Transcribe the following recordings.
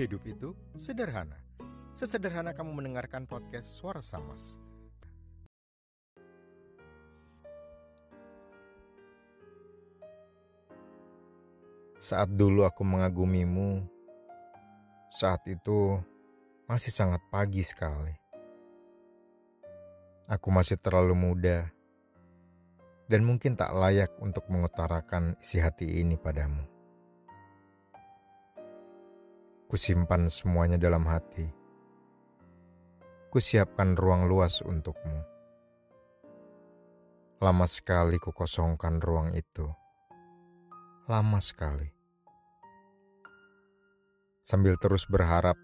Hidup itu sederhana. Sesederhana kamu mendengarkan podcast Suara Samas. Saat dulu aku mengagumimu, saat itu masih sangat pagi sekali. Aku masih terlalu muda dan mungkin tak layak untuk mengutarakan isi hati ini padamu. Kusimpan semuanya dalam hati. Kusiapkan ruang luas untukmu. Lama sekali kukosongkan ruang itu. Lama sekali. Sambil terus berharap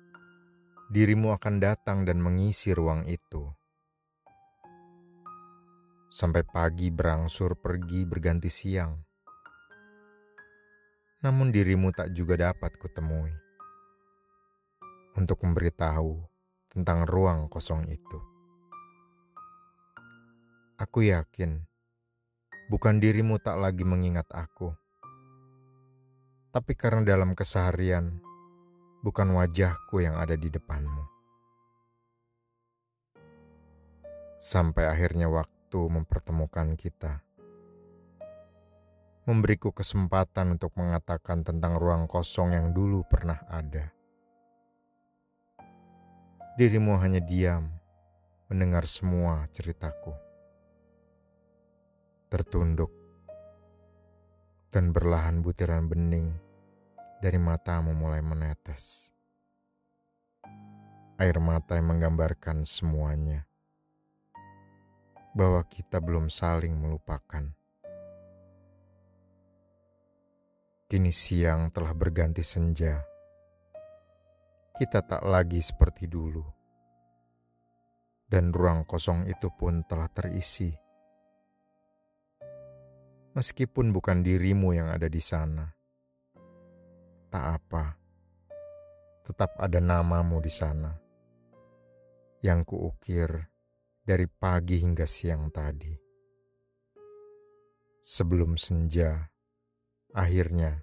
dirimu akan datang dan mengisi ruang itu. Sampai pagi berangsur pergi berganti siang. Namun dirimu tak juga dapat kutemui untuk memberitahu tentang ruang kosong itu. Aku yakin bukan dirimu tak lagi mengingat aku, tapi karena dalam keseharian bukan wajahku yang ada di depanmu. Sampai akhirnya waktu mempertemukan kita memberiku kesempatan untuk mengatakan tentang ruang kosong yang dulu pernah ada dirimu hanya diam mendengar semua ceritaku. Tertunduk dan berlahan butiran bening dari matamu mulai menetes. Air mata yang menggambarkan semuanya bahwa kita belum saling melupakan. Kini siang telah berganti senja kita tak lagi seperti dulu. Dan ruang kosong itu pun telah terisi. Meskipun bukan dirimu yang ada di sana. Tak apa. Tetap ada namamu di sana. Yang kuukir dari pagi hingga siang tadi. Sebelum senja akhirnya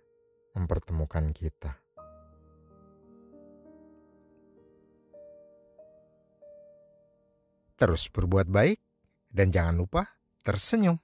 mempertemukan kita. Terus berbuat baik dan jangan lupa tersenyum.